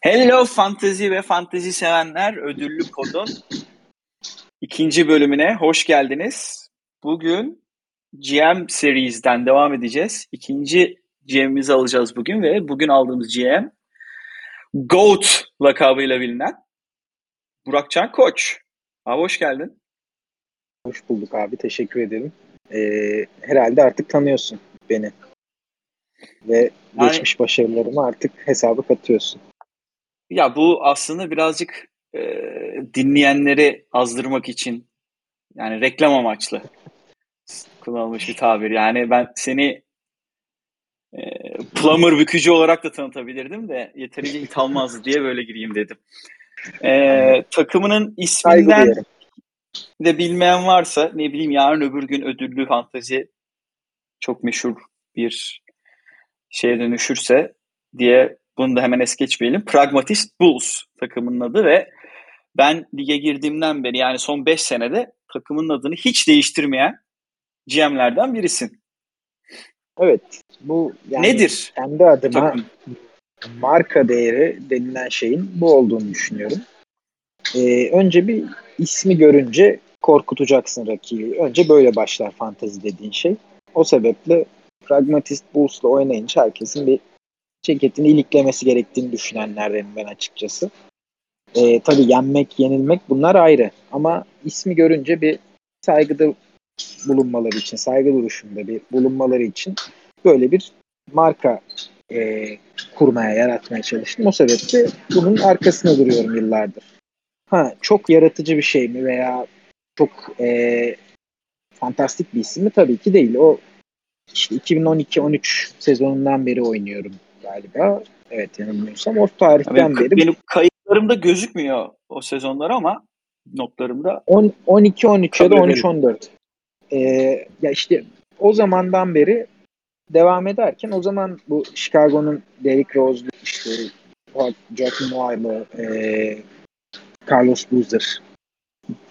Hello Fantezi ve Fantezi sevenler ödüllü podun ikinci bölümüne hoş geldiniz. Bugün GM Series'den devam edeceğiz. İkinci GM'imizi alacağız bugün ve bugün aldığımız GM GOAT lakabıyla bilinen Burakcan Koç. Abi hoş geldin. Hoş bulduk abi. Teşekkür ederim. Ee, herhalde artık tanıyorsun beni. Ve yani, geçmiş başarılarımı artık hesaba katıyorsun. Ya bu aslında birazcık e, dinleyenleri azdırmak için yani reklam amaçlı kullanılmış bir tabir. Yani ben seni e, plumber bükücü olarak da tanıtabilirdim de yeterince it almazdı diye böyle gireyim dedim. E, takımının isminden de bilmeyen varsa ne bileyim yarın öbür gün ödüllü fantezi çok meşhur bir şeye dönüşürse diye bunu da hemen es geçmeyelim. Pragmatist Bulls takımının adı ve ben lige girdiğimden beri yani son 5 senede takımın adını hiç değiştirmeyen GM'lerden birisin. Evet. Bu yani Nedir? Kendi adıma takım? marka değeri denilen şeyin bu olduğunu düşünüyorum. Ee, önce bir ismi görünce korkutacaksın rakibi. Önce böyle başlar fantezi dediğin şey. O sebeple Pragmatist Bulls'la oynayınca herkesin bir ceketini iliklemesi gerektiğini düşünenlerdenim ben açıkçası. E, tabii yenmek, yenilmek bunlar ayrı. Ama ismi görünce bir saygıda bulunmaları için, saygı duruşunda bir bulunmaları için böyle bir marka e, kurmaya, yaratmaya çalıştım. O sebeple bunun arkasında duruyorum yıllardır. Ha, çok yaratıcı bir şey mi veya çok e, fantastik bir isim mi? Tabii ki değil. O işte 2012-13 sezonundan beri oynuyorum galiba. Evet yanılmıyorsam. O tarihten benim, beri. Benim kayıtlarımda gözükmüyor o sezonlar ama notlarımda. 12-13 ya da 13-14. Ee, ya işte o zamandan beri devam ederken o zaman bu Chicago'nun Derrick Rose, işte Joaquin Noir'lı, e, Carlos Boozer,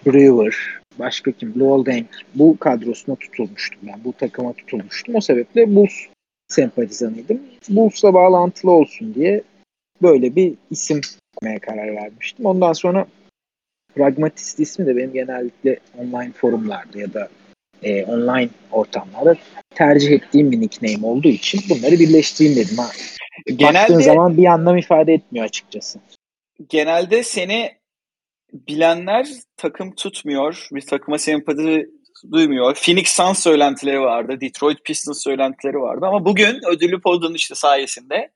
Brewer, başka kim? Lowell Denk. Bu kadrosuna tutulmuştum ben. Bu takıma tutulmuştum. O sebeple Bulls sempatizanıydım. Bulls'la bağlantılı olsun diye böyle bir isim koymaya karar vermiştim. Ondan sonra Pragmatist ismi de benim genellikle online forumlarda ya da e, online ortamlarda tercih ettiğim bir nickname olduğu için bunları birleştireyim dedim. Ha. Genelde, Baktığın zaman bir anlam ifade etmiyor açıkçası. Genelde seni bilenler takım tutmuyor, bir takıma sempati duymuyor. Phoenix Suns söylentileri vardı, Detroit Pistons söylentileri vardı ama bugün ödüllü podun işte sayesinde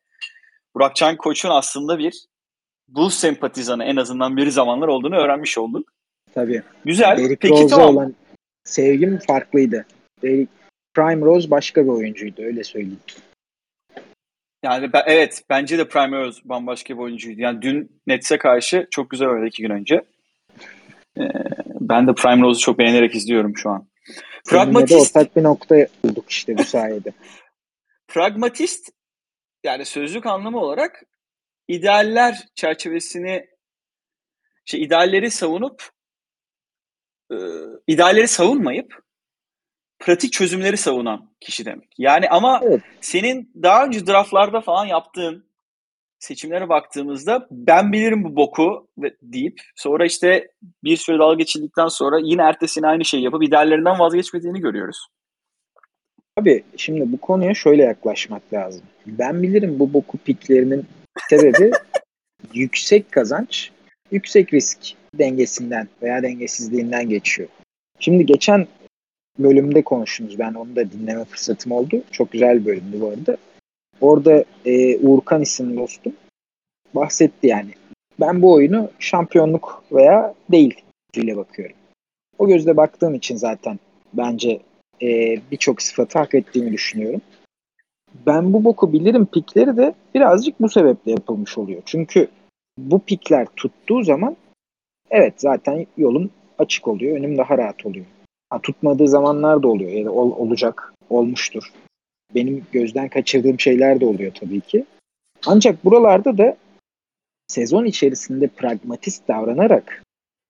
Burakcan Koç'un aslında bir Bulls sempatizanı en azından bir zamanlar olduğunu öğrenmiş olduk. Tabii. Güzel. Derrick Peki Rose'a tamam. olan sevgim farklıydı. Derrick Prime Rose başka bir oyuncuydu öyle söyleyeyim. Yani ben, evet bence de Prime Rose bambaşka bir oyuncuydu. Yani dün Nets'e karşı çok güzel oynadı iki gün önce. Ee, ben de Prime Rose'u çok beğenerek izliyorum şu an. Pragmatist. ortak bir nokta bulduk işte bu sayede. Pragmatist yani sözlük anlamı olarak idealler çerçevesini şey idealleri savunup e, idealleri savunmayıp pratik çözümleri savunan kişi demek. Yani ama evet. senin daha önce draftlarda falan yaptığın seçimlere baktığımızda ben bilirim bu boku deyip sonra işte bir süre dalga geçildikten sonra yine ertesine aynı şeyi yapıp ideallerinden vazgeçmediğini görüyoruz. Abi şimdi bu konuya şöyle yaklaşmak lazım. Ben bilirim bu boku piklerinin sebebi yüksek kazanç, yüksek risk dengesinden veya dengesizliğinden geçiyor. Şimdi geçen bölümde konuştunuz. Ben onu da dinleme fırsatım oldu. Çok güzel bir bölümdü bu arada. Orada e, Uğurkan isimli dostum bahsetti yani. Ben bu oyunu şampiyonluk veya değil ile bakıyorum. O gözle baktığım için zaten bence e, birçok sıfatı hak ettiğimi düşünüyorum. Ben bu boku bilirim pikleri de birazcık bu sebeple yapılmış oluyor. Çünkü bu pikler tuttuğu zaman evet zaten yolum açık oluyor. Önüm daha rahat oluyor. Ha, tutmadığı zamanlar da oluyor ya da ol, olacak, olmuştur. Benim gözden kaçırdığım şeyler de oluyor tabii ki. Ancak buralarda da sezon içerisinde pragmatist davranarak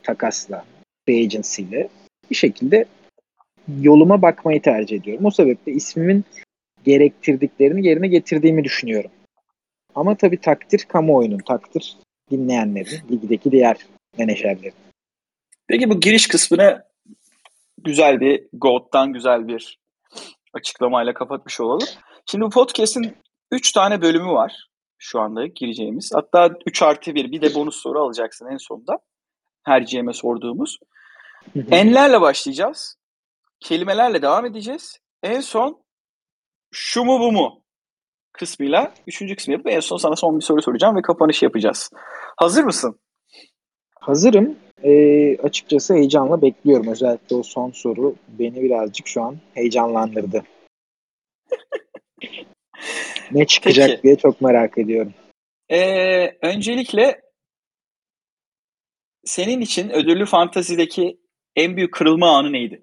takasla, free agency ile bir şekilde yoluma bakmayı tercih ediyorum. O sebeple ismimin gerektirdiklerini yerine getirdiğimi düşünüyorum. Ama tabii takdir kamuoyunun, takdir dinleyenlerin, ligdeki diğer menajerlerin. Peki bu giriş kısmını güzel bir GOAT'tan güzel bir açıklamayla kapatmış olalım. Şimdi bu podcast'in 3 tane bölümü var şu anda gireceğimiz. Hatta 3 artı 1 bir de bonus soru alacaksın en sonunda. Her GM'e sorduğumuz. Enlerle başlayacağız. Kelimelerle devam edeceğiz. En son şu mu bu mu kısmıyla üçüncü kısmı yapıp en son sana son bir soru soracağım ve kapanış yapacağız. Hazır mısın? Hazırım. Ee, açıkçası heyecanla bekliyorum. Özellikle o son soru beni birazcık şu an heyecanlandırdı. ne çıkacak Peki. diye çok merak ediyorum. Ee, öncelikle senin için ödüllü fantazideki en büyük kırılma anı neydi?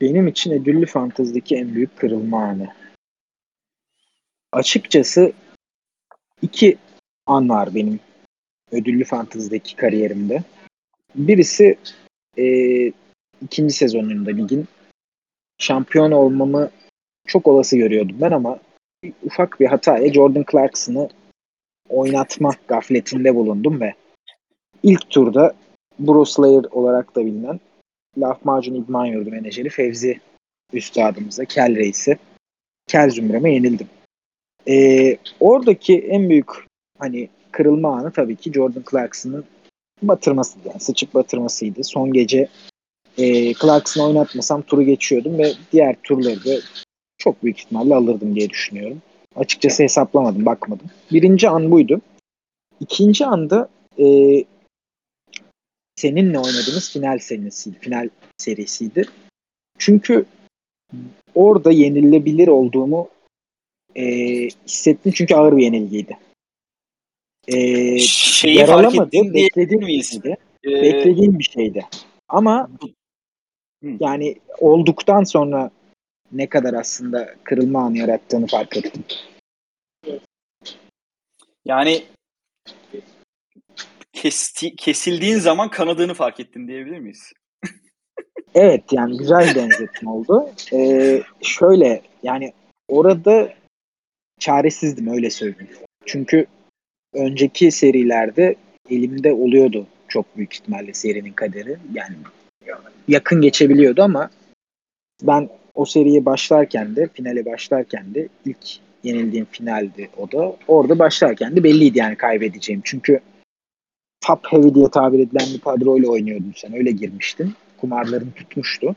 Benim için ödüllü fantezideki en büyük kırılma anı. Açıkçası iki an var benim ödüllü fantezideki kariyerimde. Birisi e, ikinci sezonunda ligin şampiyon olmamı çok olası görüyordum ben ama ufak bir hataya Jordan Clarkson'ı oynatma gafletinde bulundum ve ilk turda Bruce Slayer olarak da bilinen lahmacun idman yurdu menajeri Fevzi üstadımıza, Kel Reis'i Kel Zümrem'e yenildim. Ee, oradaki en büyük hani kırılma anı tabii ki Jordan Clarkson'ın batırmasıydı. Yani sıçıp batırmasıydı. Son gece e, Clarkson'ı oynatmasam turu geçiyordum ve diğer turları da çok büyük ihtimalle alırdım diye düşünüyorum. Açıkçası hesaplamadım, bakmadım. Birinci an buydu. İkinci anda e, seninle oynadığımız final serisiydi. Final serisiydi. Çünkü orada yenilebilir olduğumu e, hissettim çünkü ağır bir yenilgiydi. E, Şeyi fark yaralamadı, beklediğim bir miyiz? şeydi. Ee, Beklediğim bir şeydi. Ama Hı. yani olduktan sonra ne kadar aslında kırılma anı yarattığını fark ettim. yani kesti, kesildiğin zaman kanadığını fark ettin diyebilir miyiz? Evet yani güzel benzetme oldu. Ee, şöyle yani orada çaresizdim öyle söyleyeyim. Çünkü önceki serilerde elimde oluyordu çok büyük ihtimalle serinin kaderi. Yani yakın geçebiliyordu ama ben o seriye başlarken de finale başlarken de ilk yenildiğim finaldi o da. Orada başlarken de belliydi yani kaybedeceğim. Çünkü top heavy diye tabir edilen bir kadroyla oynuyordun sen. Öyle girmiştin. Kumarların tutmuştu.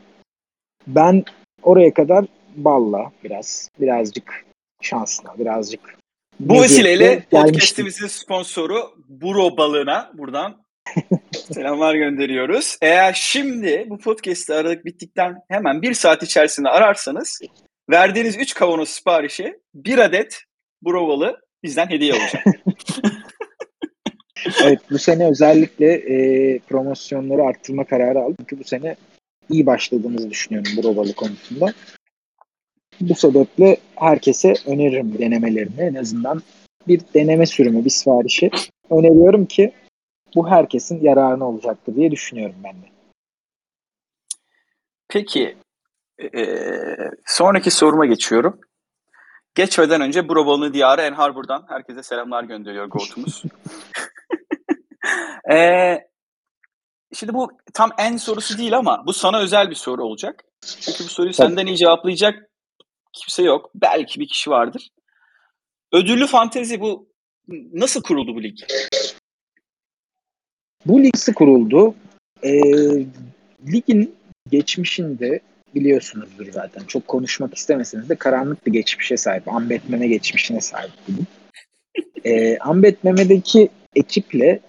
Ben oraya kadar balla biraz, birazcık şansla, birazcık Bu meziyetle vesileyle podcastimizin sponsoru Buro balığına buradan selamlar gönderiyoruz. Eğer şimdi bu podcast'i aradık bittikten hemen bir saat içerisinde ararsanız verdiğiniz 3 kavanoz siparişi bir adet Buro balığı bizden hediye olacak. Evet bu sene özellikle e, promosyonları arttırma kararı aldım. Çünkü bu sene iyi başladığımızı düşünüyorum bu robalı konusunda. Bu sebeple herkese öneririm denemelerini. En azından bir deneme sürümü, bir siparişi öneriyorum ki bu herkesin yararına olacaktır diye düşünüyorum ben de. Peki eee, sonraki soruma geçiyorum. Geçmeden önce Buro balığını diyarı En Harbor'dan herkese selamlar gönderiyor Goat'umuz. Eee Şimdi bu tam en sorusu değil ama bu sana özel bir soru olacak. Çünkü bu soruyu Tabii. senden iyi cevaplayacak kimse yok. Belki bir kişi vardır. Ödüllü fantezi bu nasıl kuruldu bu lig? Bu lig kuruldu? E, ligin geçmişinde biliyorsunuzdur zaten. Çok konuşmak istemeseniz de karanlık bir geçmişe sahip. Ambet Meme geçmişine sahip lig. E, Ambet ekiple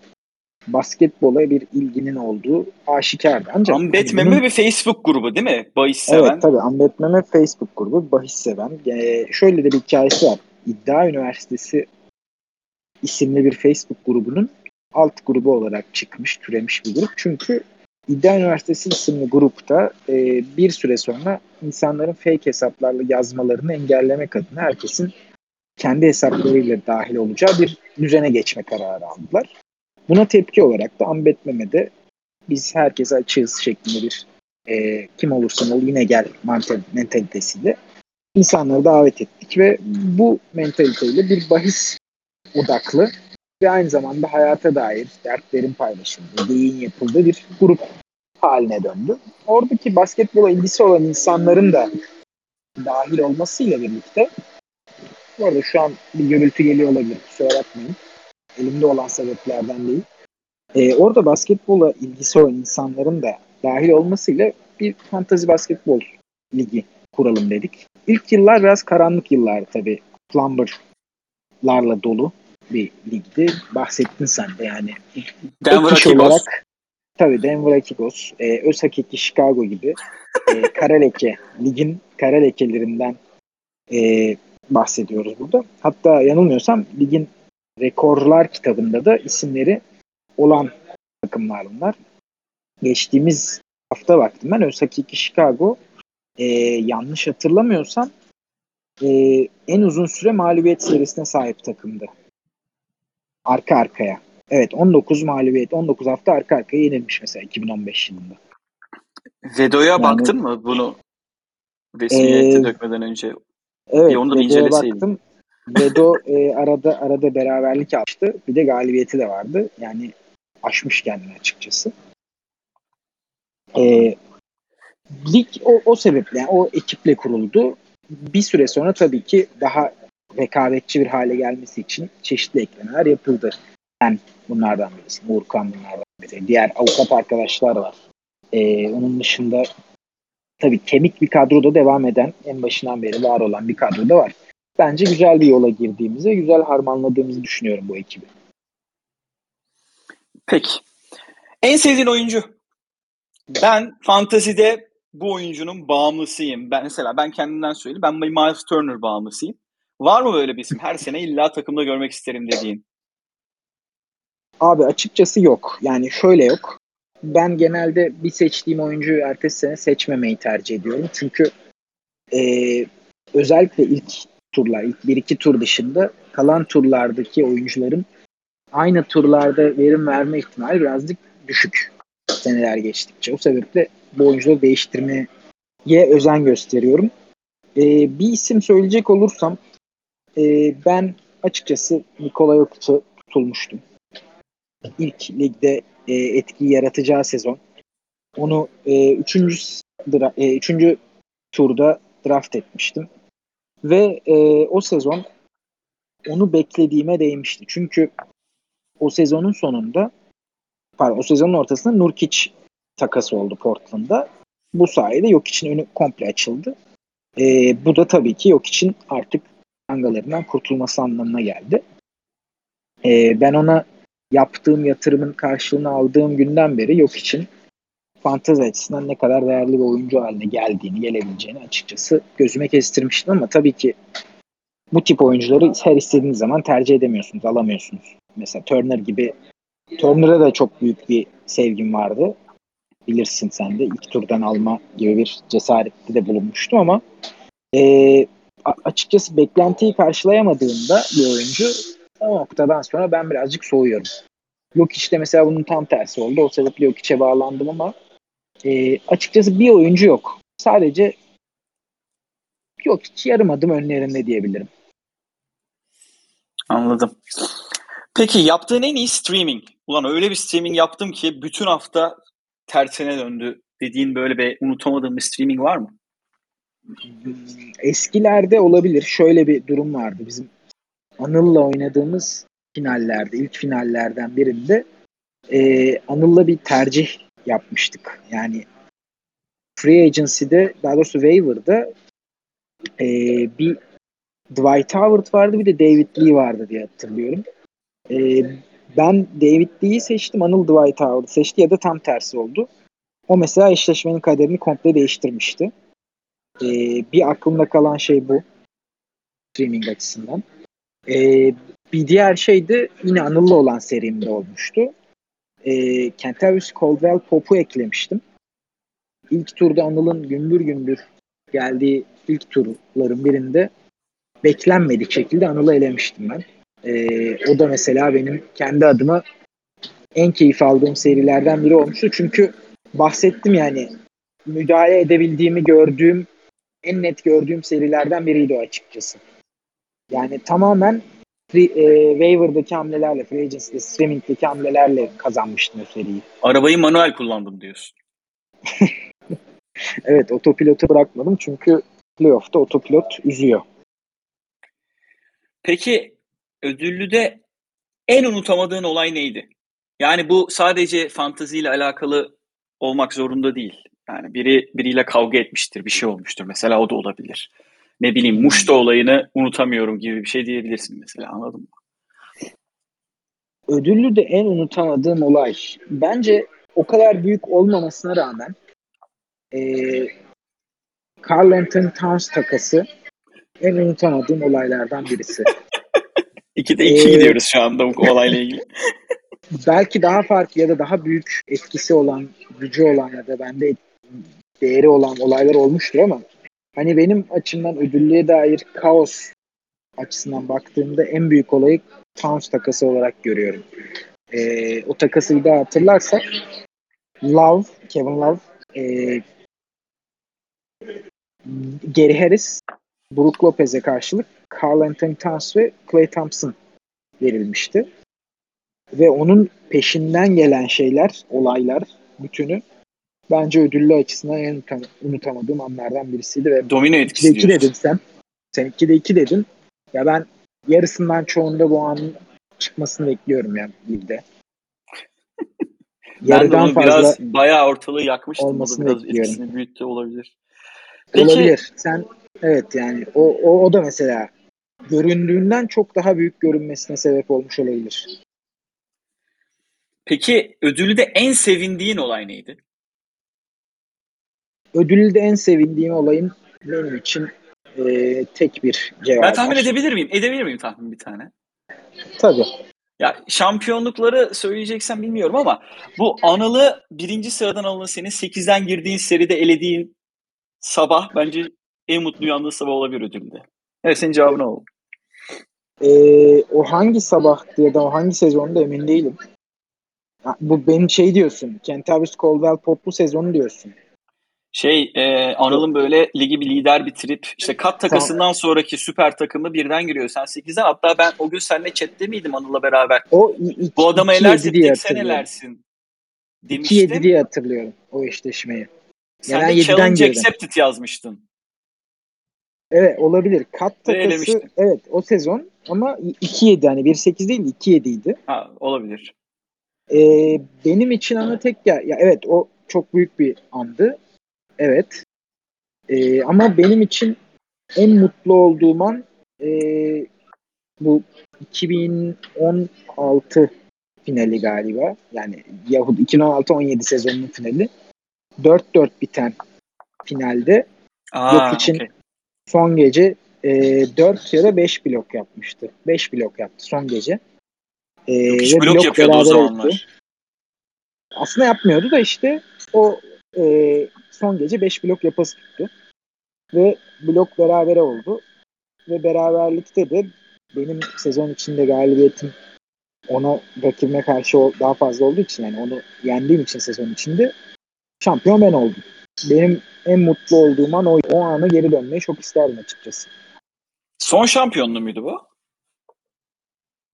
basketbola bir ilginin olduğu aşikardı. Ancak Ambet bunun- Meme bir Facebook grubu değil mi? Bahis seven. Evet tabii Ambet Meme Facebook grubu bahis seven. Ee, şöyle de bir hikayesi var. İddia Üniversitesi isimli bir Facebook grubunun alt grubu olarak çıkmış, türemiş bir grup. Çünkü İddia Üniversitesi isimli grupta e, bir süre sonra insanların fake hesaplarla yazmalarını engellemek adına herkesin kendi hesaplarıyla dahil olacağı bir düzene geçme kararı aldılar. Buna tepki olarak da Ambet Meme'de biz herkese açığız şeklinde bir e, kim olursan ol yine gel mentalitesiyle insanları davet ettik ve bu mentaliteyle bir bahis odaklı ve aynı zamanda hayata dair dertlerin paylaşıldığı, beyin yapıldığı bir grup haline döndü. Oradaki basketbola ilgisi olan insanların da dahil olmasıyla birlikte bu arada şu an bir gürültü geliyor olabilir. Kusura bakmayın. Elimde olan sebeplerden değil. Ee, orada basketbola ilgisi olan insanların da dahil olmasıyla bir fantazi basketbol ligi kuralım dedik. İlk yıllar biraz karanlık yıllar tabii. Plumber'larla dolu bir ligdi. Bahsettin sen de yani. Denver Akibos. olarak tabii Denver Akibos, e, Özhakeki Chicago gibi e, kara leke, ligin kara lekelerinden e, bahsediyoruz burada. Hatta yanılmıyorsam ligin rekorlar kitabında da isimleri olan takımlar bunlar. Geçtiğimiz hafta baktım ben Özhakeki Chicago e, yanlış hatırlamıyorsam e, en uzun süre mağlubiyet serisine sahip takımdı. Arka arkaya. Evet 19 mağlubiyet, 19 hafta arka arkaya yenilmiş mesela 2015 yılında. Vedo'ya Yani- baktın mı bunu resmiyete Ee, dökmeden önce? Evet, Bir onu da Vedo'ya inceleseydin. baktım. Vedo e, arada arada beraberlik almıştı. Bir de galibiyeti de vardı. Yani aşmış kendini açıkçası. E, lig o, o sebeple, yani o ekiple kuruldu. Bir süre sonra tabii ki daha rekabetçi bir hale gelmesi için çeşitli eklemeler yapıldı. Ben bunlardan birisi. Uğurkan bunlardan biri. Diğer avukat arkadaşlar var. E, onun dışında tabii kemik bir kadroda devam eden, en başından beri var olan bir kadroda var. Bence güzel bir yola girdiğimizi, güzel harmanladığımızı düşünüyorum bu ekibi. Peki. En sevdiğin oyuncu? Ben fantazide bu oyuncunun bağımlısıyım. Ben mesela ben kendimden söyleyeyim. Ben Miles Turner bağımlısıyım. Var mı böyle bir isim? Her sene illa takımda görmek isterim dediğin. Abi açıkçası yok. Yani şöyle yok. Ben genelde bir seçtiğim oyuncuyu ertesi sene seçmemeyi tercih ediyorum. Çünkü eee, özellikle ilk turlar, ilk 1-2 tur dışında kalan turlardaki oyuncuların aynı turlarda verim verme ihtimali birazcık düşük seneler geçtikçe. O sebeple bu oyuncuları değiştirmeye özen gösteriyorum. Eee, bir isim söyleyecek olursam eee, ben açıkçası Nikola Jokic'e tutulmuştum ilk ligde e, etki yaratacağı sezon. Onu e, üçüncü, dra- e, üçüncü turda draft etmiştim. Ve e, o sezon onu beklediğime değmişti. Çünkü o sezonun sonunda pardon o sezonun ortasında Nurkic takası oldu Portland'da. Bu sayede Jokic'in önü komple açıldı. E, bu da tabii ki Jokic'in artık angalarından kurtulması anlamına geldi. E, ben ona yaptığım yatırımın karşılığını aldığım günden beri yok için fantezi açısından ne kadar değerli bir oyuncu haline geldiğini, gelebileceğini açıkçası gözüme kestirmiştim ama tabii ki bu tip oyuncuları her istediğiniz zaman tercih edemiyorsunuz, alamıyorsunuz. Mesela Turner gibi Turner'a da çok büyük bir sevgim vardı. Bilirsin sen de ilk turdan alma gibi bir cesarette de bulunmuştum ama e, açıkçası beklentiyi karşılayamadığında bir oyuncu o noktadan sonra ben birazcık soğuyorum. Yok işte mesela bunun tam tersi oldu. O sebeple yok içe bağlandım ama e, açıkçası bir oyuncu yok. Sadece yok hiç yarım adım önlerinde diyebilirim. Anladım. Peki yaptığın en iyi streaming. Ulan öyle bir streaming yaptım ki bütün hafta tersine döndü dediğin böyle bir unutamadığın bir streaming var mı? Eskilerde olabilir. Şöyle bir durum vardı. Bizim Anıl'la oynadığımız finallerde, ilk finallerden birinde e, Anıl'la bir tercih yapmıştık. Yani Free Agency'de, daha doğrusu Waiver'da e, bir Dwight Howard vardı bir de David Lee vardı diye hatırlıyorum. E, ben David Lee'yi seçtim, Anıl Dwight Howard'ı seçti ya da tam tersi oldu. O mesela eşleşmenin kaderini komple değiştirmişti. E, bir aklımda kalan şey bu. Streaming açısından. E, bir diğer şey de yine Anıl'la olan serimde olmuştu. E, Kentavius Caldwell Pop'u eklemiştim. İlk turda Anıl'ın gümbür gümbür geldiği ilk turların birinde beklenmedik şekilde Anıl'ı elemiştim ben. E, o da mesela benim kendi adıma en keyif aldığım serilerden biri olmuştu. Çünkü bahsettim yani müdahale edebildiğimi gördüğüm en net gördüğüm serilerden biriydi o açıkçası. Yani tamamen free, e, waiver'daki hamlelerle, free agency'de, streaming'deki hamlelerle kazanmıştın o seriyi. Arabayı manuel kullandım diyorsun. evet otopilotu bırakmadım çünkü playoff'ta otopilot üzüyor. Peki ödüllüde en unutamadığın olay neydi? Yani bu sadece fanteziyle alakalı olmak zorunda değil. Yani biri biriyle kavga etmiştir, bir şey olmuştur. Mesela o da olabilir. Ne bileyim Muş'ta olayını unutamıyorum gibi bir şey diyebilirsin mesela anladın mı? Ödüllü de en unutamadığım olay. Bence o kadar büyük olmamasına rağmen e, Carl Anthony Towns takası en unutamadığım olaylardan birisi. İkide iki ee, gidiyoruz şu anda bu olayla ilgili. belki daha farklı ya da daha büyük etkisi olan, gücü olan ya da bende değeri olan olaylar olmuştur ama hani benim açımdan ödüllüye dair kaos açısından baktığımda en büyük olayı Towns takası olarak görüyorum. Ee, o takası bir hatırlarsak Love, Kevin Love e, Gary Harris, Brook Lopez'e karşılık Carl Anthony Towns ve Clay Thompson verilmişti. Ve onun peşinden gelen şeyler, olaylar bütünü bence ödüllü açısından en unutamadığım anlardan birisiydi. Ve Domino etkisi 2 dedin sen. Sen 2'de 2 dedin. Ya ben yarısından çoğunda bu anın çıkmasını bekliyorum yani ligde. ben de onu fazla biraz bayağı ortalığı yakmıştım. Olmasını biraz bekliyorum. etkisini büyüttü olabilir. Peki, olabilir. Sen evet yani o, o, o da mesela göründüğünden çok daha büyük görünmesine sebep olmuş olabilir. Peki ödülde en sevindiğin olay neydi? Ödülde en sevindiğim olayın benim için e, tek bir cevap Ben tahmin var. edebilir miyim? Edebilir miyim tahmin bir tane? Tabii. Ya şampiyonlukları söyleyeceksen bilmiyorum ama bu Anıl'ı birinci sıradan Anıl'ı senin 8'den girdiğin seride elediğin sabah bence en mutlu uyandığı sabah olabilir ödülde. Evet senin cevabın oldu. Ee, o hangi sabahtı ya da o hangi sezonda emin değilim. Bu benim şey diyorsun. Kentavius Caldwell Pop'lu sezonu diyorsun. Şey e, Anıl'ın böyle ligi bir lider bitirip işte kat takasından sonraki süper takımı birden giriyor. Sen 8'den hatta ben o gün seninle chatte miydim Anıl'la beraber? O iki, Bu adamı elersin tek sen elersin demiştim. 2-7 diye hatırlıyorum o eşleşmeyi. Sen yani de challenge girdim. accepted yazmıştın. Evet olabilir. Kat takası evet o sezon ama 2-7 hani 1-8 değil 2-7 idi. Ha olabilir. Ee, benim için ama tek ya, ya evet o çok büyük bir andı. Evet. Ee, ama benim için en mutlu olduğum an e, bu 2016 finali galiba. Yani Yahut 2016-17 sezonunun finali. 4-4 biten finalde Aa, yok için okay. son gece e, 4 ya da 5 blok yapmıştı. 5 blok yaptı son gece. E, yok, blok, blok yapıyordu o zamanlar. Etti. Aslında yapmıyordu da işte o e, son gece 5 blok yapası tuttu. Ve blok berabere oldu. Ve beraberlikte de benim sezon içinde galibiyetim ona rakibime karşı daha fazla olduğu için yani onu yendiğim için sezon içinde şampiyon ben oldum. Benim en mutlu olduğum an o, o anı geri dönmeyi çok isterdim açıkçası. Son şampiyonluğu muydu bu?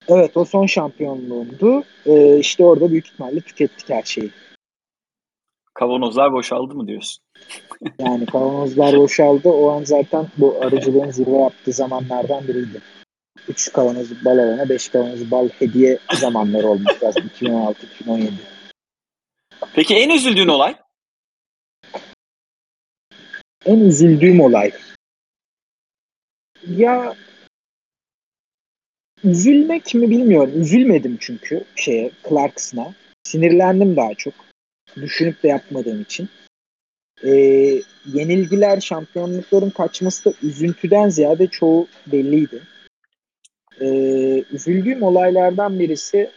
Evet o son şampiyonluğumdu. Ee, işte orada büyük ihtimalle tükettik her şeyi. Kavanozlar boşaldı mı diyorsun? yani kavanozlar boşaldı. O an zaten bu arıcılığın zirve yaptığı zamanlardan biriydi. 3 kavanoz bal alana 5 kavanoz bal hediye zamanları olmuş lazım. 2016-2017. Peki en üzüldüğün olay? En üzüldüğüm olay. Ya üzülmek mi bilmiyorum. Üzülmedim çünkü şeye Clarkson'a. Sinirlendim daha çok düşünüp de yapmadığım için. E, yenilgiler, şampiyonlukların kaçması da üzüntüden ziyade çoğu belliydi. E, üzüldüğüm olaylardan birisi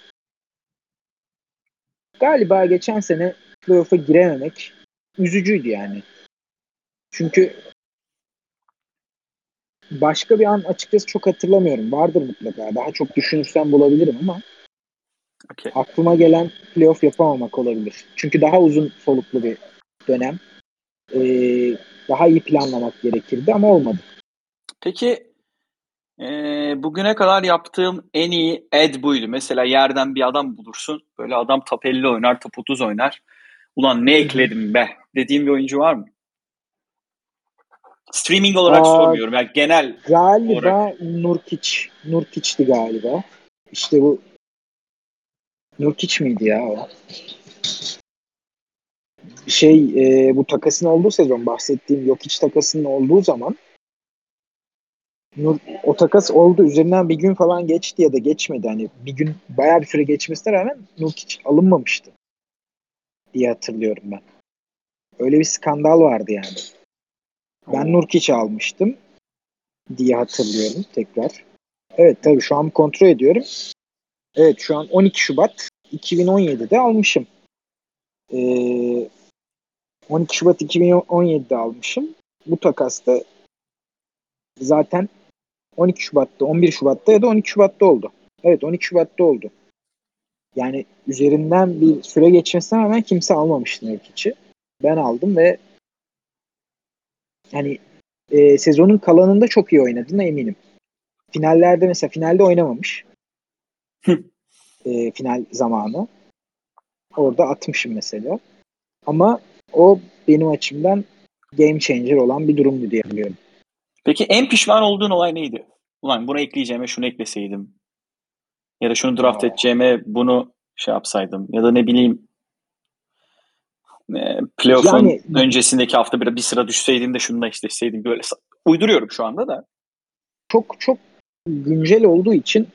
galiba geçen sene playoff'a girememek üzücüydü yani. Çünkü başka bir an açıkçası çok hatırlamıyorum. Vardır mutlaka. Daha çok düşünürsem bulabilirim ama Okay. Aklıma gelen playoff yapamamak olabilir. Çünkü daha uzun soluklu bir dönem. e, daha iyi planlamak gerekirdi ama olmadı. Peki e, bugüne kadar yaptığım en iyi ad buydu. Mesela yerden bir adam bulursun. Böyle adam top 50 oynar, top 30 oynar. Ulan ne ekledim be dediğim bir oyuncu var mı? Streaming olarak Aa, sormuyorum. Yani genel Galiba olarak. Nurkic. Nurkic'ti galiba. İşte bu Nurkic miydi ya o? Şey e, bu takasın olduğu sezon bahsettiğim Jokic takasının olduğu zaman Nur, o takas oldu. Üzerinden bir gün falan geçti ya da geçmedi. Hani bir gün bayağı bir süre geçmesine rağmen Nurkic alınmamıştı diye hatırlıyorum ben. Öyle bir skandal vardı yani. Ben Oo. Nurkic almıştım diye hatırlıyorum tekrar. Evet tabii şu an kontrol ediyorum. Evet şu an 12 Şubat 2017'de almışım. Ee, 12 Şubat 2017'de almışım. Bu takasta zaten 12 Şubat'ta, 11 Şubat'ta ya da 12 Şubat'ta oldu. Evet 12 Şubat'ta oldu. Yani üzerinden bir süre geçmesine rağmen kimse almamıştı Nurkic'i. Ben aldım ve hani e, sezonun kalanında çok iyi oynadığına eminim. Finallerde mesela finalde oynamamış. e, final zamanı. Orada atmışım mesela. Ama o benim açımdan game changer olan bir durumdu diye biliyorum. Peki en pişman olduğun olay neydi? Ulan bunu ekleyeceğime şunu ekleseydim. Ya da şunu draft Aa. edeceğime bunu şey yapsaydım. Ya da ne bileyim e, playoff'un Yani- öncesindeki hafta bir, bir sıra düşseydim de şununla eşleşseydim. Böyle uyduruyorum şu anda da. Çok çok güncel olduğu için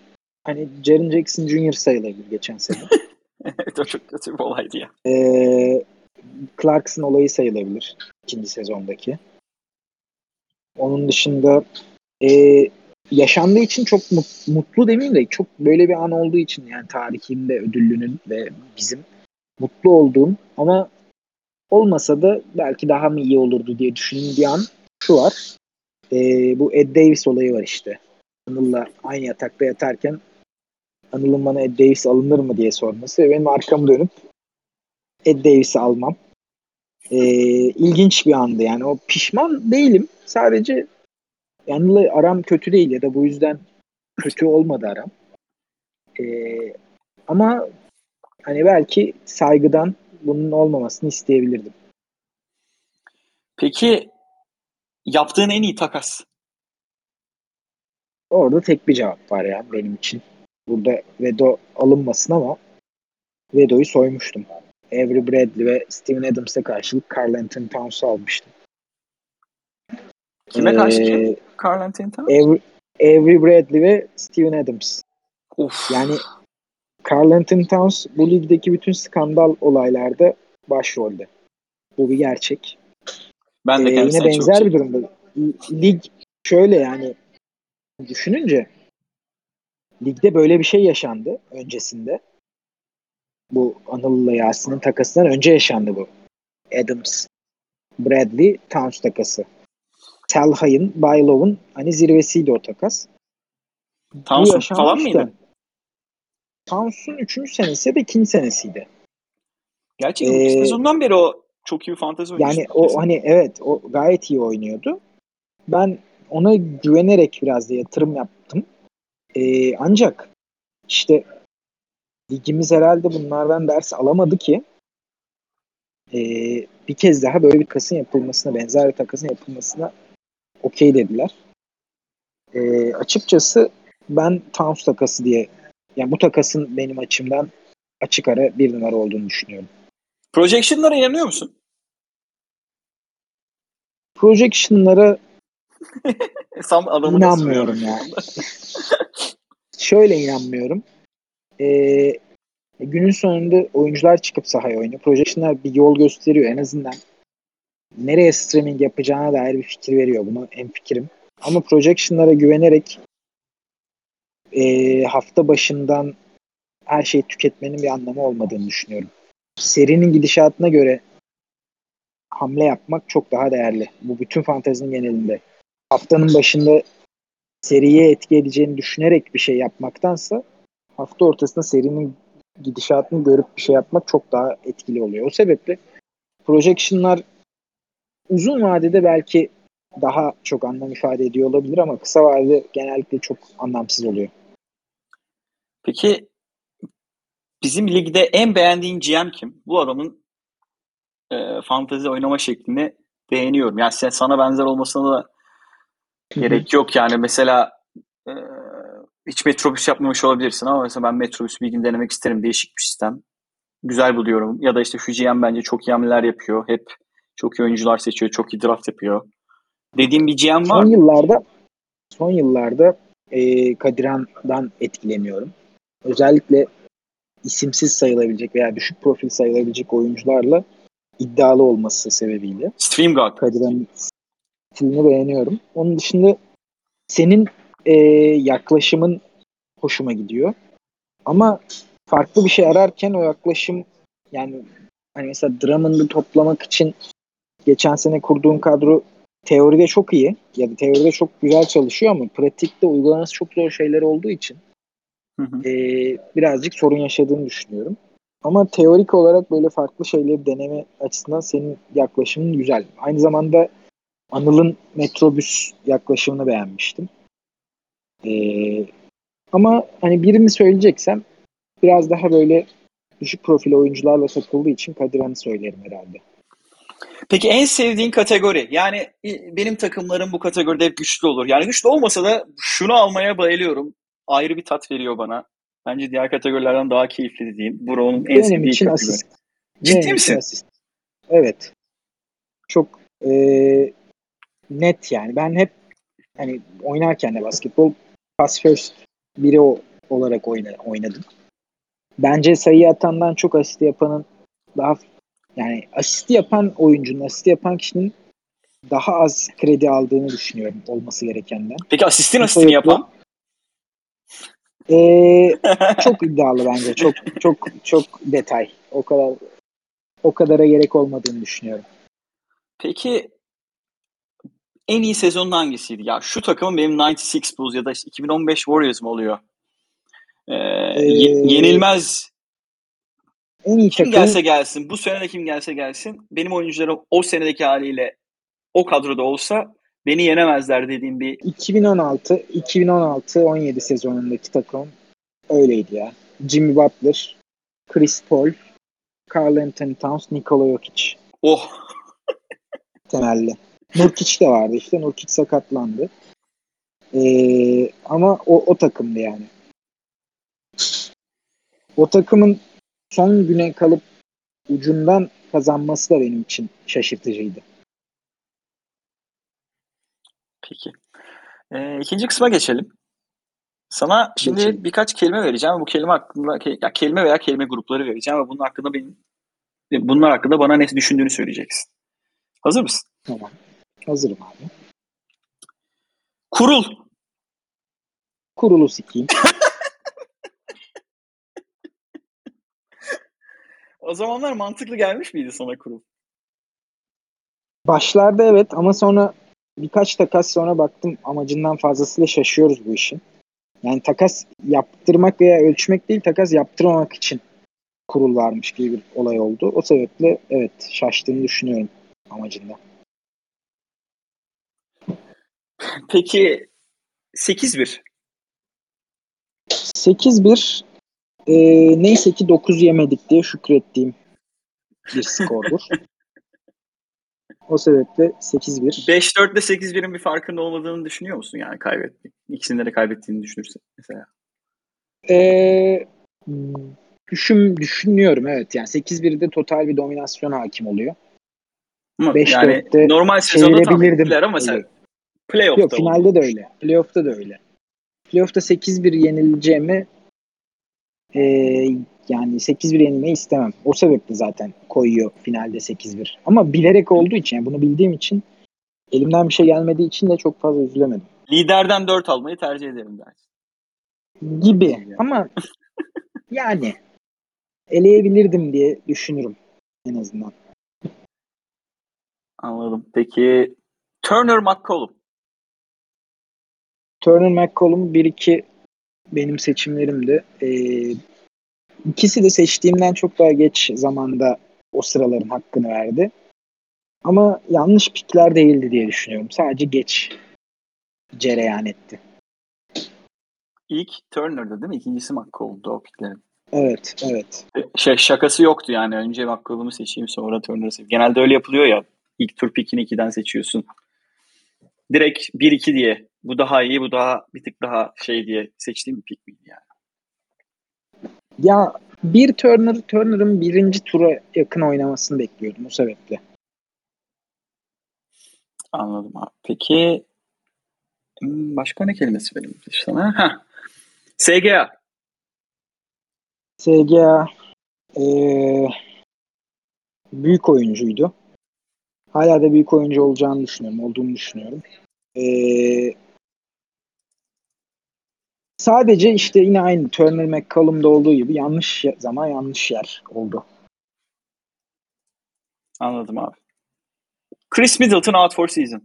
hani Jaren Jackson Jr. sayılabilir geçen sene. evet o çok kötü bir olaydı ya. Ee, Clarkson olayı sayılabilir ikinci sezondaki. Onun dışında e, yaşandığı için çok mut- mutlu demeyeyim de çok böyle bir an olduğu için yani tarihinde ödüllünün ve bizim mutlu olduğum ama olmasa da belki daha mı iyi olurdu diye düşündüğüm bir an şu var. E, bu Ed Davis olayı var işte. Anıl'la aynı yatakta yatarken Anıl'ın bana Ed Davis alınır mı diye sorması ve benim arkamı dönüp Ed Davis'i almam. Ee, ilginç bir andı yani. O pişman değilim. Sadece Anıl'la aram kötü değil ya da bu yüzden kötü olmadı aram. Ee, ama hani belki saygıdan bunun olmamasını isteyebilirdim. Peki yaptığın en iyi takas? Orada tek bir cevap var ya benim için. Burada Vedo alınmasın ama Vedo'yu soymuştum. Avery Bradley ve Steven Adams'a karşılık Carl Anthony Towns'u almıştım. Kime karşı Ee, kim? Carl Anthony Towns? Avery, Avery Bradley ve Steven Adams. Of. Yani Carl Anthony Towns bu ligdeki bütün skandal olaylarda başrolde. Bu bir gerçek. ben de Ee, yine çok benzer şey- bir durumda. Lig şöyle yani düşününce ligde böyle bir şey yaşandı öncesinde. Bu Anıl'la Yasin'in takasından önce yaşandı bu. Adams, Bradley, Towns takası. Selhay'ın, Baylov'un hani zirvesiydi o takas. Townsend Bu falan mıydı? Towns'un 3. senesi ya da 2. senesiydi. Gerçi Ee, sezondan beri o çok iyi bir fantezi oyuncusu. Yani o hani evet o gayet iyi oynuyordu. Ben ona güvenerek biraz da yatırım yaptım. Ee, ancak işte ligimiz herhalde bunlardan ders alamadı ki ee, bir kez daha böyle bir takasın yapılmasına, benzer bir takasın yapılmasına okey dediler. Ee, açıkçası ben Towns takası diye yani bu takasın benim açımdan açık ara bir numara olduğunu düşünüyorum. Projection'lara inanıyor musun? Projection'lara İnanmıyorum ya. şöyle inanmıyorum. Ee, günün sonunda oyuncular çıkıp sahaya oynuyor. Projection'lar bir yol gösteriyor en azından. Nereye streaming yapacağına dair bir fikir veriyor. Buna en fikrim. Ama projection'lara güvenerek ee, hafta başından her şeyi tüketmenin bir anlamı olmadığını düşünüyorum. Serinin gidişatına göre hamle yapmak çok daha değerli. Bu bütün fantezinin genelinde. Haftanın başında seriye etki edeceğini düşünerek bir şey yapmaktansa hafta ortasında serinin gidişatını görüp bir şey yapmak çok daha etkili oluyor. O sebeple projection'lar uzun vadede belki daha çok anlam ifade ediyor olabilir ama kısa vadede genellikle çok anlamsız oluyor. Peki bizim ligde en beğendiğin GM kim? Bu adamın e, fantezi oynama şeklini beğeniyorum. Yani sen, sana benzer olmasına da gerek yok. Yani mesela e, hiç metrobüs yapmamış olabilirsin ama mesela ben metrobüs bir gün denemek isterim. Değişik bir sistem. Güzel buluyorum. Ya da işte GM bence çok iyi hamleler yapıyor. Hep çok iyi oyuncular seçiyor. Çok iyi draft yapıyor. Dediğim bir GM var Son yıllarda son yıllarda e, Kadiran'dan etkileniyorum. Özellikle isimsiz sayılabilecek veya düşük profil sayılabilecek oyuncularla iddialı olması sebebiyle Stream God. Stilini beğeniyorum. Onun dışında senin e, yaklaşımın hoşuma gidiyor. Ama farklı bir şey ararken o yaklaşım yani hani mesela Drummond'ı toplamak için geçen sene kurduğun kadro teoride çok iyi ya da teoride çok güzel çalışıyor ama pratikte uygulaması çok zor şeyler olduğu için Hı hı. e, birazcık sorun yaşadığını düşünüyorum. Ama teorik olarak böyle farklı şeyleri deneme açısından senin yaklaşımın güzel. Aynı zamanda Anıl'ın metrobüs yaklaşımını beğenmiştim. E, ama hani birini söyleyeceksem biraz daha böyle düşük profil oyuncularla takıldığı için Kadiran'ı söylerim herhalde. Peki en sevdiğin kategori? Yani benim takımlarım bu kategoride hep güçlü olur. Yani güçlü olmasa da şunu almaya bayılıyorum. Ayrı bir tat veriyor bana. Bence diğer kategorilerden daha keyifli diyeyim. Brown'un en Benim sevdiği için kategori. asist. Ciddi Benim misin? asist. Evet. Çok e, net yani. Ben hep hani oynarken de basketbol pass first biri o, olarak oyna, oynadım. Bence sayı atandan çok asist yapanın daha yani asist yapan oyuncunun, asist yapan kişinin daha az kredi aldığını düşünüyorum olması gerekenden. Peki asistin Bu asistini sebeple- yapan? Ee, çok iddialı bence. Çok çok çok detay. O kadar o kadara gerek olmadığını düşünüyorum. Peki en iyi sezonun hangisiydi? Ya şu takımın benim 96 Bulls ya da işte 2015 Warriors mı oluyor? Ee, Ee, yenilmez En iyi kim takım gelse gelsin, bu sene de kim gelse gelsin, benim oyuncularım o senedeki haliyle o kadroda olsa beni yenemezler dediğim bir 2016 2016-17 sezonundaki takım öyleydi ya. Jimmy Butler, Chris Paul, Karl Anthony Towns, Nikola Jokic oh temelli. Nurkic de vardı işte. Nurkic sakatlandı. Ee, ama o, o takımdı yani. O takımın son güne kalıp ucundan kazanması da benim için şaşırtıcıydı. peki. Ee, ikinci kısma geçelim. Sana şimdi Geçelim. birkaç kelime vereceğim. Bu kelime hakkında ya kelime veya kelime grupları vereceğim ve bunun hakkında benim bunlar hakkında bana ne düşündüğünü söyleyeceksin. Hazır mısın? Tamam. Hazırım abi. Kurul. Kurulu sikeyim. O zamanlar mantıklı gelmiş miydi sana kurul? Başlarda evet ama sonra birkaç takas sonra baktım amacından fazlasıyla şaşıyoruz bu işin. Yani takas yaptırmak veya ölçmek değil takas yaptırmamak için kurul varmış gibi bir olay oldu. O sebeple evet şaştığını düşünüyorum amacında. Peki 8-1. 8-1 e, neyse ki 9 yemedik diye şükrettiğim bir skordur. o sebeple 8-1. 5-4 ile 8-1'in bir farkında olmadığını düşünüyor musun yani kaybetti? İkisini de kaybettiğini düşünürsen mesela. Ee, düşün, düşünüyorum evet. Yani 8-1'de total bir dominasyon hakim oluyor. Ama 5-4'te yani normal sezonda tam ama Öyle. Playoff'ta Yok finalde de öyle. Playoff'ta da öyle. Playoff'ta 8-1 yenileceğimi e, yani 8-1 yenilmeyi istemem. O sebeple zaten koyuyor finalde 8-1. Ama bilerek olduğu için yani bunu bildiğim için elimden bir şey gelmediği için de çok fazla üzülemedim. Liderden 4 almayı tercih ederim dersin. Gibi. Yani. Ama yani eleyebilirdim diye düşünürüm en azından. Anladım. Peki Turner McCollum. Turner McCollum 1-2 benim seçimlerimdi. Ee, ikisi de seçtiğimden çok daha geç zamanda o sıraların hakkını verdi. Ama yanlış pikler değildi diye düşünüyorum. Sadece geç cereyan etti. İlk Turner'dı değil mi? İkincisi McCall'du o piklerin. Evet, evet. Şey, şakası yoktu yani. Önce McCall'umu seçeyim sonra Turner'ı seçeyim. Genelde öyle yapılıyor ya. İlk tur pikini 2'den seçiyorsun. Direkt 1-2 diye. Bu daha iyi, bu daha bir tık daha şey diye seçtiğim bir pik miydi yani? Ya bir Turner, Turner'ın birinci tura yakın oynamasını bekliyordum o sebeple. Anladım abi. Peki hmm, başka ne kelimesi verelim sana? Heh. SGA. SGA e, büyük oyuncuydu. Hala da büyük oyuncu olacağını düşünüyorum, olduğunu düşünüyorum. E, sadece işte yine aynı Turner McCollum'da olduğu gibi yanlış zaman yanlış yer oldu. Anladım abi. Chris Middleton out for season.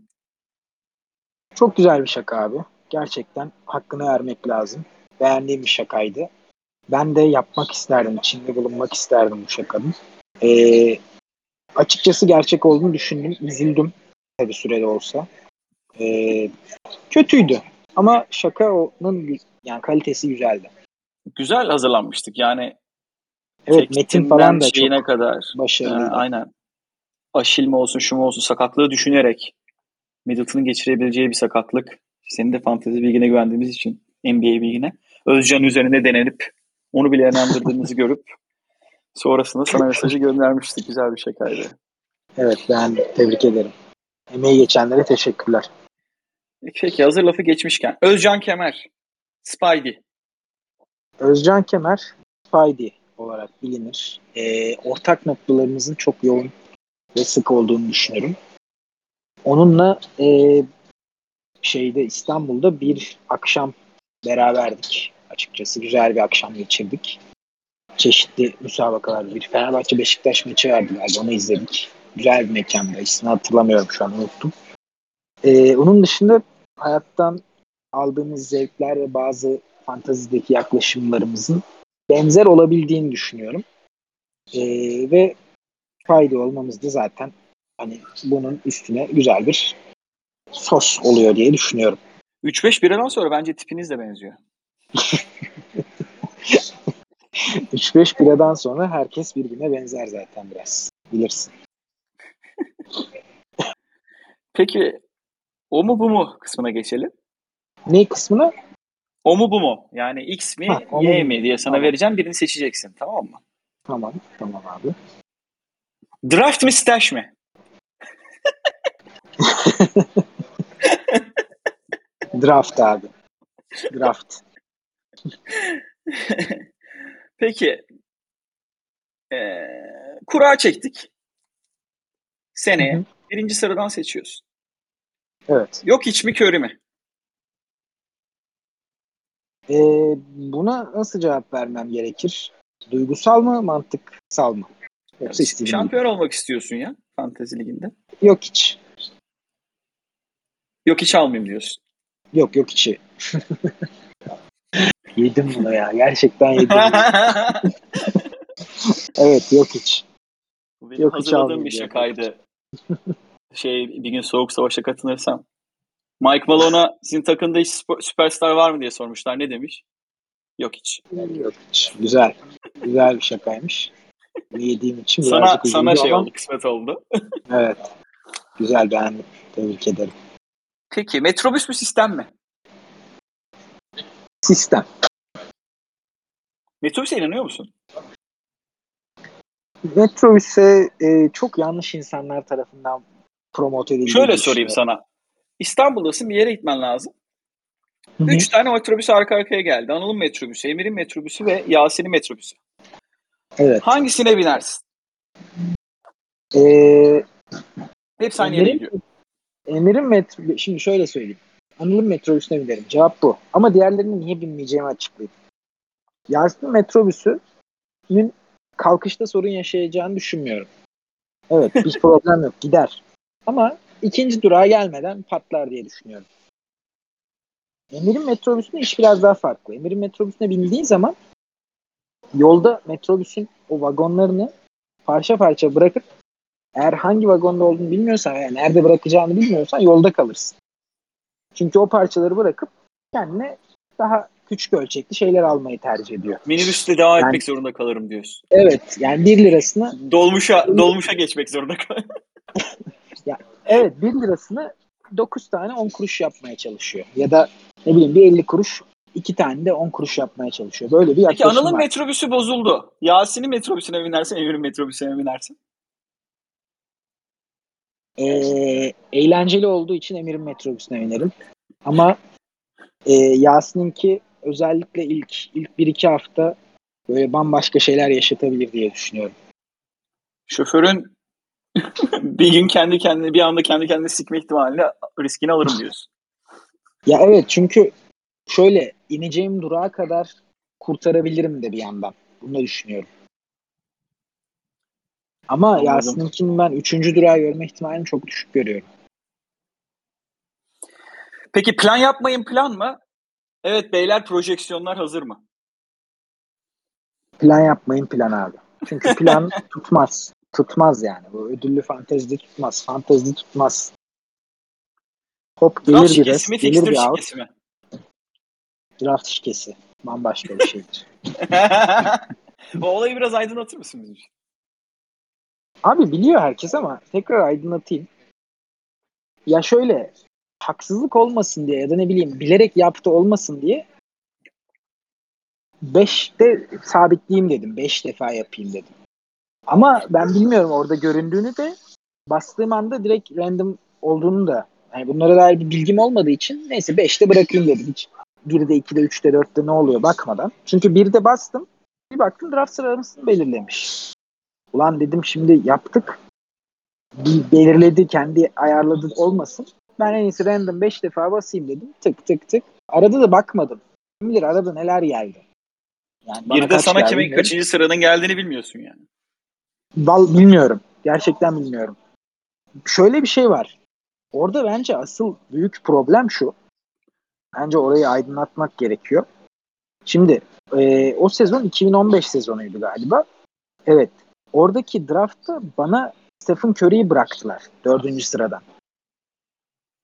Çok güzel bir şaka abi. Gerçekten hakkını vermek lazım. Beğendiğim bir şakaydı. Ben de yapmak isterdim. içinde bulunmak isterdim bu şakanın. Ee, açıkçası gerçek olduğunu düşündüm. Üzüldüm. Tabii sürede olsa. Ee, kötüydü. Ama şaka onun yani kalitesi güzeldi. Güzel hazırlanmıştık. Yani Evet Metin falan da şeyine çok kadar. başarılıydı. E, aynen. Aşil mi olsun şu mu olsun sakatlığı düşünerek Middleton'ın geçirebileceği bir sakatlık. Senin de fantezi bilgine güvendiğimiz için NBA bilgine. Özcan üzerinde denenip onu bile inandırdığımızı görüp sonrasında sana mesajı göndermiştik. Güzel bir şakaydı. Evet ben tebrik ederim. Emeği geçenlere teşekkürler. Peki hazır lafı geçmişken. Özcan Kemer. Spidey. Özcan Kemer Spidey olarak bilinir. Ee, ortak noktalarımızın çok yoğun ve sık olduğunu düşünüyorum. Onunla e, şeyde İstanbul'da bir akşam beraberdik. Açıkçası güzel bir akşam geçirdik. Çeşitli müsabakalar. Bir Fenerbahçe Beşiktaş maçı vardı galiba. Onu izledik. Güzel bir mekanda. İsmini hatırlamıyorum şu an unuttum. Ee, onun dışında hayattan aldığımız zevkler ve bazı fantazideki yaklaşımlarımızın benzer olabildiğini düşünüyorum. Ee, ve fayda olmamız da zaten hani bunun üstüne güzel bir sos oluyor diye düşünüyorum. 3-5 biradan sonra bence tipiniz de benziyor. 3-5 biradan sonra herkes birbirine benzer zaten biraz. Bilirsin. Peki o mu bu mu kısmına geçelim. Ne kısmına? O mu bu mu? Yani X mi Ha, Y mi diye sana Tamam. vereceğim birini seçeceksin tamam mı? Tamam. Tamam abi. Draft mi stash mi? Draft abi. Draft. Peki. Ee, kura çektik. Seneye Hı hı. birinci sıradan seçiyorsun. Evet. Yok hiç mi Curry mi? Ee, buna nasıl cevap vermem gerekir? Duygusal mı, mantıksal mı? Yoksa istediğim gibi. Şampiyon olmak istiyorsun ya fantezi liginde. Yok hiç. Yok hiç almayayım diyorsun. Yok yok içi. yedim bunu ya. Gerçekten yedim. evet yok hiç. Bu benim Yok, hiç hazırladığım almayayım bir şakaydı. şey bir gün soğuk savaşa katılırsam. Mike Malone'a sizin takımda hiç süperstar var mı diye sormuşlar. Ne demiş? Yok hiç. Yok hiç. Güzel. Güzel bir şakaymış. Yediğim için Sana sana şey ama oldu, kısmet oldu. Evet. Güzel beğendim. Tebrik ederim. Peki metrobüs mü sistem mi? Sistem. Metrobüse inanıyor musun? Metrobüse e, çok yanlış insanlar tarafından promote edildiğini Şöyle sorayım sana. İstanbul'dasın bir yere gitmen lazım. Hı hı. Üç tane metrobüs arka arkaya geldi. Anıl'ın metrobüsü, Emir'in metrobüsü ve Yasin'in metrobüsü. Evet. Hangisine binersin? Ee, Hepsi aynı yere gidiyor. Emir'in metro... Şimdi şöyle söyleyeyim. Anıl'ın metrobüsüne binerim. Cevap bu. Ama diğerlerinin niye binmeyeceğimi açıklayayım. Yasin'in metrobüsünün kalkışta sorun yaşayacağını düşünmüyorum. Evet bir problem yok. Gider. Ama ikinci durağa gelmeden patlar diye düşünüyorum. Emir'in metrobüsünde iş biraz daha farklı. Emir'in metrobüsüne bindiğin zaman yolda metrobüsün o vagonlarını parça parça bırakıp Eğer hangi vagonda olduğunu bilmiyorsan yani nerede bırakacağını bilmiyorsan yolda kalırsın. Çünkü o parçaları bırakıp kendine daha küçük ölçekli şeyler almayı tercih ediyor. Minibüste devam Yani- etmek zorunda kalırım diyorsun. Evet yani 1 lirasını Dolmuşa dolmuşa geçmek zorunda kalırım. evet 1 lirasını 9 tane 10 kuruş yapmaya çalışıyor. Ya da ne bileyim bir 50 kuruş iki tane de 10 kuruş yapmaya çalışıyor. Böyle bir Peki yaklaşım Anıl'ın var. metrobüsü bozuldu. Yasin'in metrobüsüne binersin, Emir'in metrobüsüne binersin. Ee, eğlenceli olduğu için Emir'in metrobüsüne binerim. Ama e, Yasin'inki özellikle ilk ilk 1-2 hafta böyle bambaşka şeyler yaşatabilir diye düşünüyorum. Şoförün bir gün kendi kendine bir anda kendi kendine sikme ihtimaliyle riskini alırım diyorsun. Ya evet çünkü şöyle ineceğim durağa kadar kurtarabilirim de bir yandan. Bunu düşünüyorum. Ama. Yasin'inkini ben 3. durağı görme ihtimalini çok düşük görüyorum. Peki plan yapmayın plan mı? Evet beyler projeksiyonlar hazır mı? Plan yapmayın plan abi. Çünkü plan tutmaz. Tutmaz yani. Bu ödüllü fantezide tutmaz. Fantezide tutmaz. Hop gelir Draft bir res, gelir bir out. mi? Draft şikesi. Bambaşka bir şeydir. o olayı biraz aydınlatır mısın bizim için? Abi biliyor herkes ama tekrar aydınlatayım. Ya şöyle haksızlık olmasın diye ya da ne bileyim bilerek yaptı olmasın diye 5'te sabitleyeyim dedim. 5 defa yapayım dedim. Ama ben bilmiyorum orada göründüğünü de bastığım anda direkt random olduğunu da yani bunlara dair bir bilgim olmadığı için neyse 5'te bırakayım dedim. Hiç 1'de 2'de 3'te 4'te ne oluyor bakmadan. Çünkü 1'de bastım bir baktım draft sıralamasını belirlemiş. Ulan dedim şimdi yaptık. Bir belirledi kendi ayarladı olmasın. Ben en iyisi random 5 defa basayım dedim. Tık tık tık. Arada da bakmadım. Kim bilir arada neler geldi. Yani Bir de sana kimin kaçıncı sıranın geldiğini bilmiyorsun yani. Val bilmiyorum. Gerçekten bilmiyorum. Şöyle bir şey var. Orada bence asıl büyük problem şu. Bence orayı aydınlatmak gerekiyor. Şimdi e, o sezon 2015 sezonuydu galiba. Evet. Oradaki draftta bana Stephen Curry'i bıraktılar dördüncü sıradan.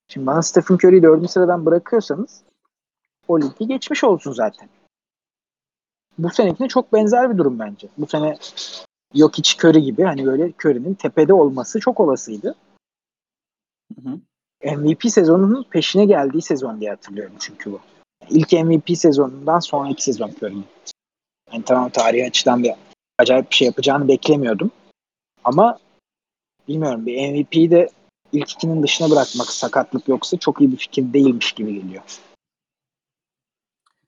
Şimdi bana Stephen Curry'i dördüncü sıradan bırakıyorsanız o ligi geçmiş olsun zaten. Bu senekine çok benzer bir durum bence. Bu sene yok hiç Curry gibi hani böyle Curry'nin tepede olması çok olasıydı. Hı hı. MVP sezonunun peşine geldiği sezon diye hatırlıyorum çünkü bu. İlk MVP sezonundan sonraki sezon Curry'nin. Yani tamam tarihi açıdan bir acayip bir şey yapacağını beklemiyordum. Ama bilmiyorum bir MVP'yi de ilk ikinin dışına bırakmak sakatlık yoksa çok iyi bir fikir değilmiş gibi geliyor.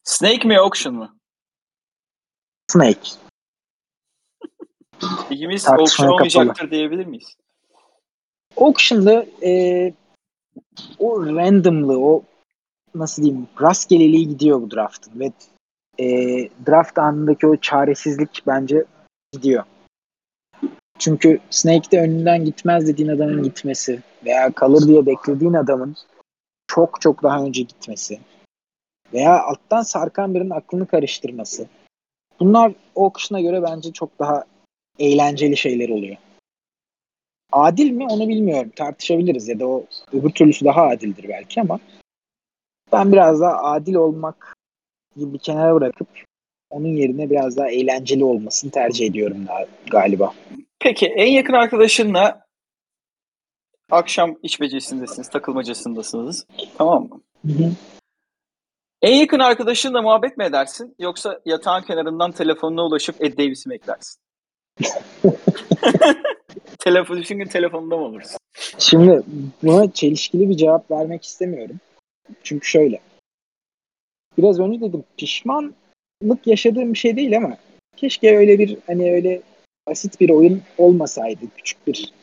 Snake mi auction mu? Snake. İkimiz auction kapalı. olmayacaktır diyebilir miyiz? Auction'da e, o randomlığı, o nasıl diyeyim rastgeleliği gidiyor bu draftın ve e, draft anındaki o çaresizlik bence gidiyor. Çünkü Snake'de önünden gitmez dediğin adamın gitmesi veya kalır diye beklediğin adamın çok çok daha önce gitmesi veya alttan sarkan birinin aklını karıştırması. Bunlar o göre bence çok daha eğlenceli şeyler oluyor. Adil mi onu bilmiyorum. Tartışabiliriz ya da o öbür türlüsü daha adildir belki ama ben biraz daha adil olmak gibi bir kenara bırakıp onun yerine biraz daha eğlenceli olmasını tercih ediyorum daha- galiba. Peki en yakın arkadaşınla akşam içmecesindesiniz, takılmacasındasınız. Tamam mı? En yakın arkadaşınla muhabbet mi edersin yoksa yatağın kenarından telefonuna ulaşıp Ed Davis'i mi eklersin? Telefon, bütün gün telefonunda mı olursun? Şimdi buna çelişkili bir cevap vermek istemiyorum. Çünkü şöyle. Biraz önce dedim pişmanlık yaşadığım bir şey değil ama keşke öyle bir hani öyle basit bir oyun olmasaydı. Küçük bir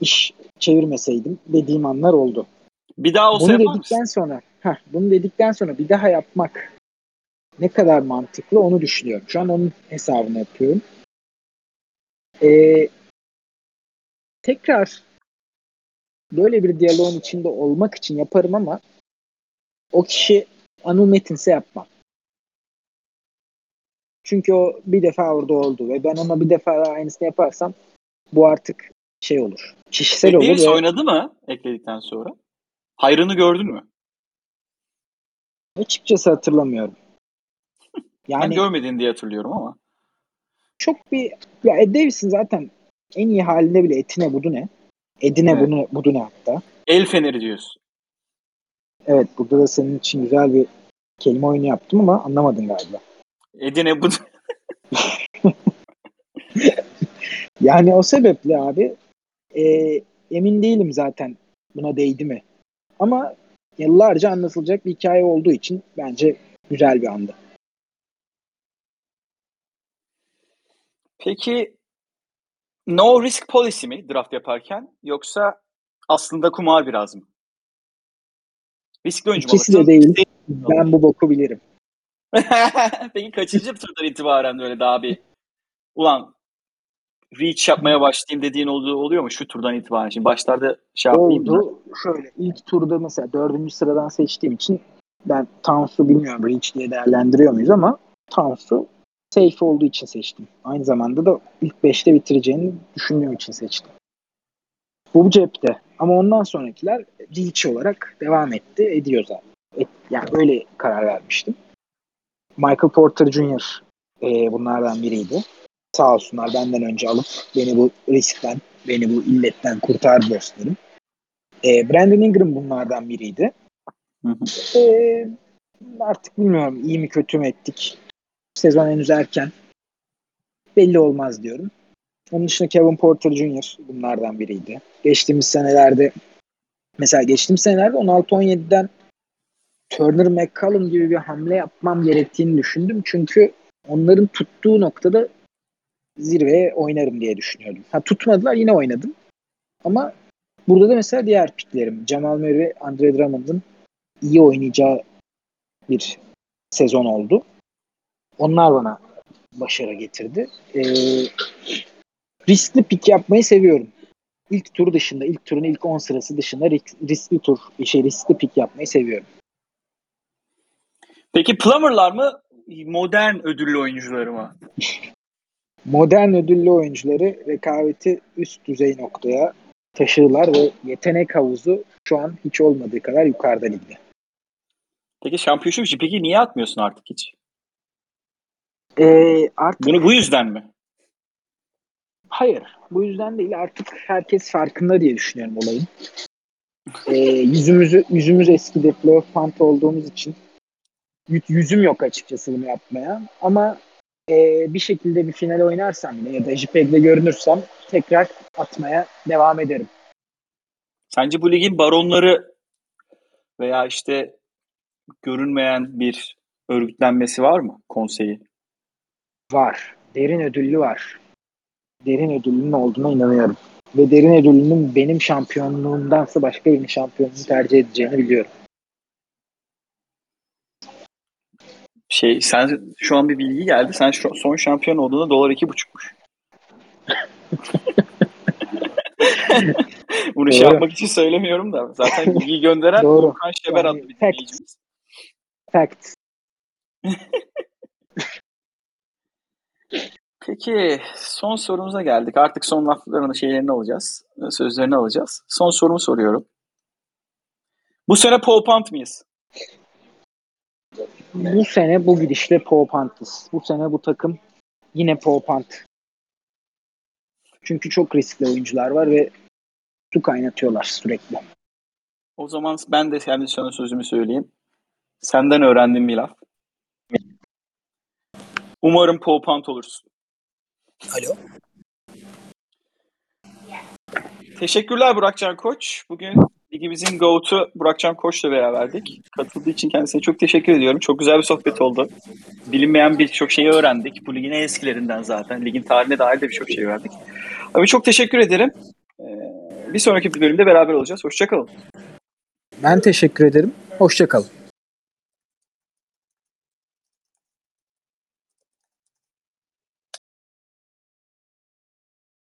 iş çevirmeseydim dediğim anlar oldu. Bir daha olsa bunu dedikten mısın? sonra heh, bunu dedikten sonra bir daha yapmak ne kadar mantıklı onu düşünüyorum. Şu an onun hesabını yapıyorum. Ee, tekrar böyle bir diyaloğun içinde olmak için yaparım ama o kişi Anıl Metinse yapmam. Çünkü o bir defa orada oldu ve ben ona bir defa daha aynısını yaparsam bu artık şey olur. Kişisel olur. Davis ve oynadı mı ekledikten sonra? Hayrını gördün mü? açıkçası hatırlamıyorum. Ben Yani görmedin diye hatırlıyorum ama. Çok bir ya Ed Davis'in zaten en iyi halinde bile etine budu ne? Edine Evet. bunu budu ne hatta. El feneri diyorsun. Evet burada da senin için güzel bir kelime oyunu yaptım ama anlamadın galiba. Edine bu Yani o sebeple abi e, emin değilim zaten buna değdi mi. Ama yıllarca anlatılacak bir hikaye olduğu için bence güzel bir andı. Peki no risk policy mi draft yaparken yoksa aslında kumar biraz mı? Riskli oyuncu mu İkisi de değil. Ben bu boku bilirim. Peki kaçıncı turdan itibaren böyle daha bir ulan reach yapmaya başlayayım dediğin olduğu oluyor mu şu turdan itibaren? Şimdi başlarda şey yapayım da. Oldu. Şöyle ilk turda mesela dördüncü sıradan seçtiğim için ben Towns'u bilmiyorum Reach diye değerlendiriyor muyuz ama Towns'u safe olduğu için seçtim. Aynı zamanda da ilk beşte bitireceğini düşündüğüm için seçtim. Bu cepte. Ama ondan sonrakiler Reach olarak devam etti. Ediyor zaten. Et, yani öyle karar vermiştim. Michael Porter Jr. e, bunlardan biriydi. Sağ olsunlar benden önce alıp beni bu riskten, beni bu illetten kurtardı dostlarım. E, Brandon Ingram bunlardan biriydi. Hı hı. E, artık bilmiyorum iyi mi kötü mü ettik. Sezon henüz erken. Belli olmaz diyorum. Onun dışında Kevin Porter Jr. bunlardan biriydi. Geçtiğimiz senelerde mesela geçtiğimiz senelerde 16-17'den Turner McCallum gibi bir hamle yapmam gerektiğini düşündüm. Çünkü onların tuttuğu noktada zirveye oynarım diye düşünüyordum. Ha tutmadılar yine oynadım. Ama burada da mesela diğer piklerim Jamal Murray ve Andre Drummond'ın iyi oynayacağı bir sezon oldu. Onlar bana başarı getirdi. Ee, riskli pik yapmayı seviyorum. İlk tur dışında, ilk turun ilk 10 sırası dışında ris- riskli tur, şey riskli pik yapmayı seviyorum. Peki plumberlar mı modern ödüllü oyuncuları mı? Modern ödüllü oyuncuları rekabeti üst düzey noktaya taşırlar ve yetenek havuzu şu an hiç olmadığı kadar yukarıda ligde. Peki şampiyonşip için peki niye atmıyorsun artık hiç? Ee, artık Bunu bu yüzden mi? Hayır. Bu yüzden değil. Artık herkes farkında diye düşünüyorum olayın. Ee, yüzümüzü yüzümüz eskidi. Playoff punt olduğumuz için yüzüm yok açıkçası bunu yapmaya. Ama e, bir şekilde bir final oynarsam yine ya da JPEG'de görünürsem tekrar atmaya devam ederim. Sence bu ligin baronları veya işte görünmeyen bir örgütlenmesi var mı konseyi? Var. Derin ödüllü var. Derin ödüllünün olduğuna inanıyorum. Ve derin ödüllünün benim şampiyonluğumdansa başka birinin şampiyonluğunu tercih edeceğini biliyorum. Şey sen şu an bir bilgi geldi. Sen şu, son şampiyon olduğunda dolar iki buçukmuş. Bunu şey Doğru. yapmak için söylemiyorum da. Zaten bilgiyi gönderen Doğru. Volkan Şeber adlı bir fact. Fact. Peki son sorumuza geldik. Artık son laflarını şeylerini alacağız. Sözlerini alacağız. Son sorumu soruyorum. Bu sene Paul Pant mıyız? Bu sene bu gidişle Popant'ız. Bu sene bu takım yine Popant. Çünkü çok riskli oyuncular var ve su kaynatıyorlar sürekli. O zaman ben de kendi sana sözümü söyleyeyim. Senden öğrendiğim bir laf. Umarım Paul Pant olursun. Alo. Teşekkürler Burakcan Koç. Bugün ligimizin GOAT'u Burakcan Koç'la beraberdik. Katıldığı için kendisine çok teşekkür ediyorum. Çok güzel bir sohbet oldu. Bilinmeyen birçok şeyi öğrendik. Bu ligin en eskilerinden zaten. Ligin tarihine dair de birçok şey öğrendik. Abi çok teşekkür ederim. Ee, bir sonraki bölümde beraber olacağız. Hoşçakalın. Ben teşekkür ederim. Hoşçakalın.